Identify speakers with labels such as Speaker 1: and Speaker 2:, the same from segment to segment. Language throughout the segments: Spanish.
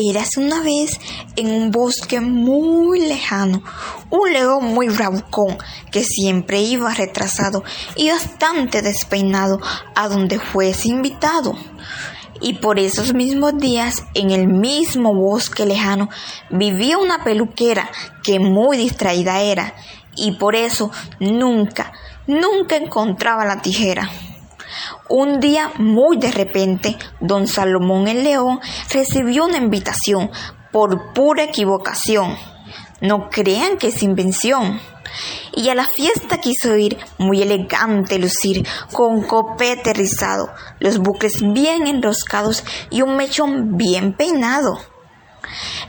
Speaker 1: Érase una vez en un bosque muy lejano, un león muy bravucón que siempre iba retrasado y bastante despeinado a donde fuese invitado. Y por esos mismos días, en el mismo bosque lejano, vivía una peluquera que muy distraída era, y por eso nunca, nunca encontraba la tijera. Un día, muy de repente, don Salomón el León recibió una invitación por pura equivocación. No crean que es invención. Y a la fiesta quiso ir muy elegante lucir, con copete rizado, los bucles bien enroscados y un mechón bien peinado.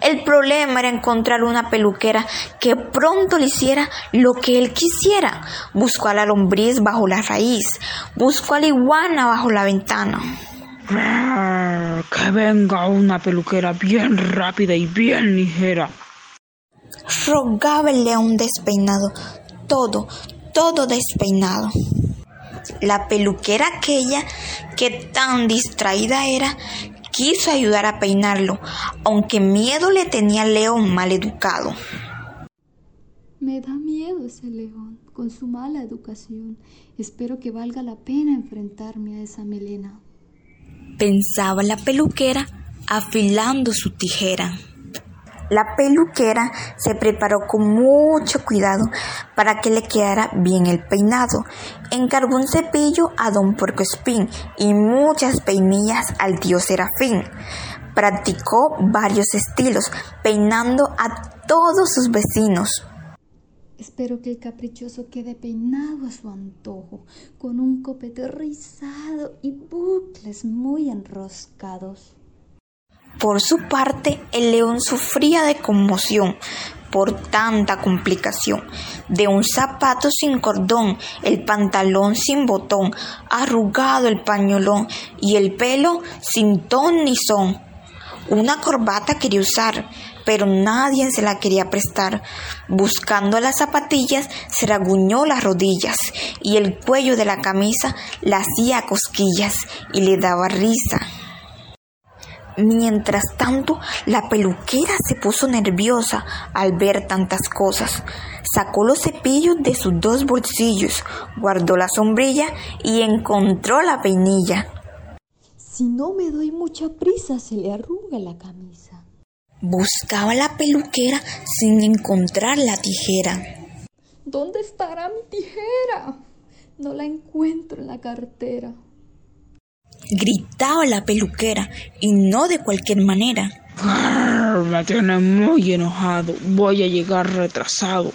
Speaker 1: El problema era encontrar una peluquera que pronto le hiciera lo que él quisiera. Buscó a la lombriz bajo la raíz, buscó a la iguana bajo la ventana.
Speaker 2: Que venga una peluquera bien rápida y bien ligera.
Speaker 1: Rogaba el león despeinado, todo, todo despeinado. La peluquera aquella, que tan distraída era, quiso ayudar a peinarlo, aunque miedo le tenía al león mal educado.
Speaker 3: Me da miedo ese león, con su mala educación. Espero que valga la pena enfrentarme a esa melena.
Speaker 1: Pensaba la peluquera afilando su tijera. La peluquera se preparó con mucho cuidado para que le quedara bien el peinado. Encargó un cepillo a don Espín y muchas peinillas al tío Serafín. Practicó varios estilos, peinando a todos sus vecinos.
Speaker 3: Espero que el caprichoso quede peinado a su antojo, con un copete rizado y bucles muy enroscados.
Speaker 1: Por su parte, el león sufría de conmoción por tanta complicación, de un zapato sin cordón, el pantalón sin botón, arrugado el pañolón y el pelo sin ton ni son. Una corbata quería usar, pero nadie se la quería prestar. Buscando las zapatillas, se raguñó las rodillas y el cuello de la camisa la hacía cosquillas y le daba risa. Mientras tanto, la peluquera se puso nerviosa al ver tantas cosas. Sacó los cepillos de sus dos bolsillos, guardó la sombrilla y encontró la peinilla.
Speaker 3: Si no me doy mucha prisa, se le arruga la camisa.
Speaker 1: Buscaba la peluquera sin encontrar la tijera.
Speaker 3: ¿Dónde estará mi tijera? No la encuentro en la cartera
Speaker 1: gritaba la peluquera, y no de cualquier manera.
Speaker 2: Me tiene muy enojado, voy a llegar retrasado.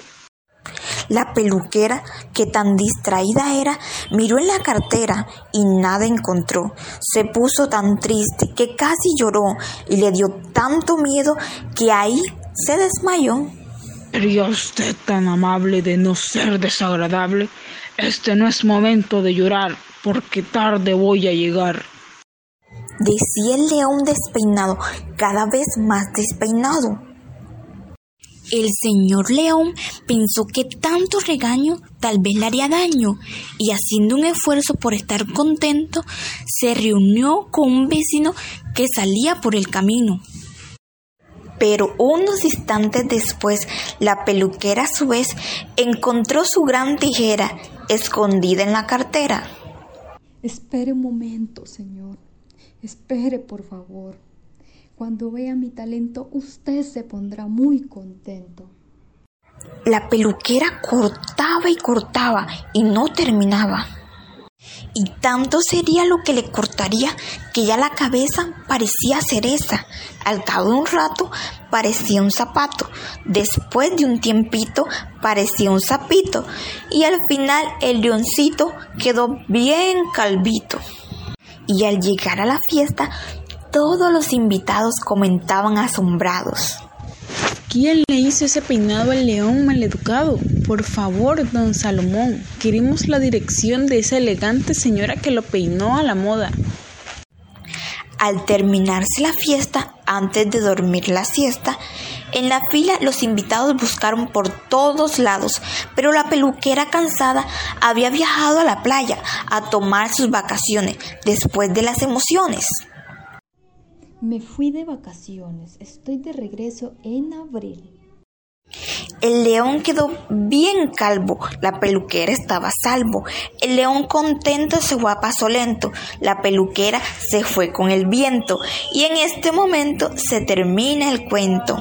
Speaker 1: La peluquera, que tan distraída era, miró en la cartera y nada encontró. Se puso tan triste que casi lloró y le dio tanto miedo que ahí se desmayó.
Speaker 2: ¿Sería usted tan amable de no ser desagradable? Este no es momento de llorar porque tarde voy a llegar.
Speaker 1: Decía el león despeinado, cada vez más despeinado. El señor león pensó que tanto regaño tal vez le haría daño y haciendo un esfuerzo por estar contento, se reunió con un vecino que salía por el camino. Pero unos instantes después, la peluquera a su vez encontró su gran tijera escondida en la cartera.
Speaker 3: Espere un momento, Señor. Espere, por favor. Cuando vea mi talento, usted se pondrá muy contento.
Speaker 1: La peluquera cortaba y cortaba y no terminaba. Y tanto sería lo que le cortaría que ya la cabeza parecía cereza. Al cabo de un rato parecía un zapato. Después de un tiempito parecía un sapito. Y al final el leoncito quedó bien calvito. Y al llegar a la fiesta, todos los invitados comentaban asombrados.
Speaker 2: ¿Quién le hizo ese peinado al león maleducado? Por favor, don Salomón, queremos la dirección de esa elegante señora que lo peinó a la moda.
Speaker 1: Al terminarse la fiesta, antes de dormir la siesta, en la fila los invitados buscaron por todos lados, pero la peluquera cansada había viajado a la playa a tomar sus vacaciones después de las emociones.
Speaker 3: Me fui de vacaciones, estoy de regreso en abril.
Speaker 1: El león quedó bien calvo, la peluquera estaba a salvo. El león contento se fue a paso lento, la peluquera se fue con el viento. Y en este momento se termina el cuento.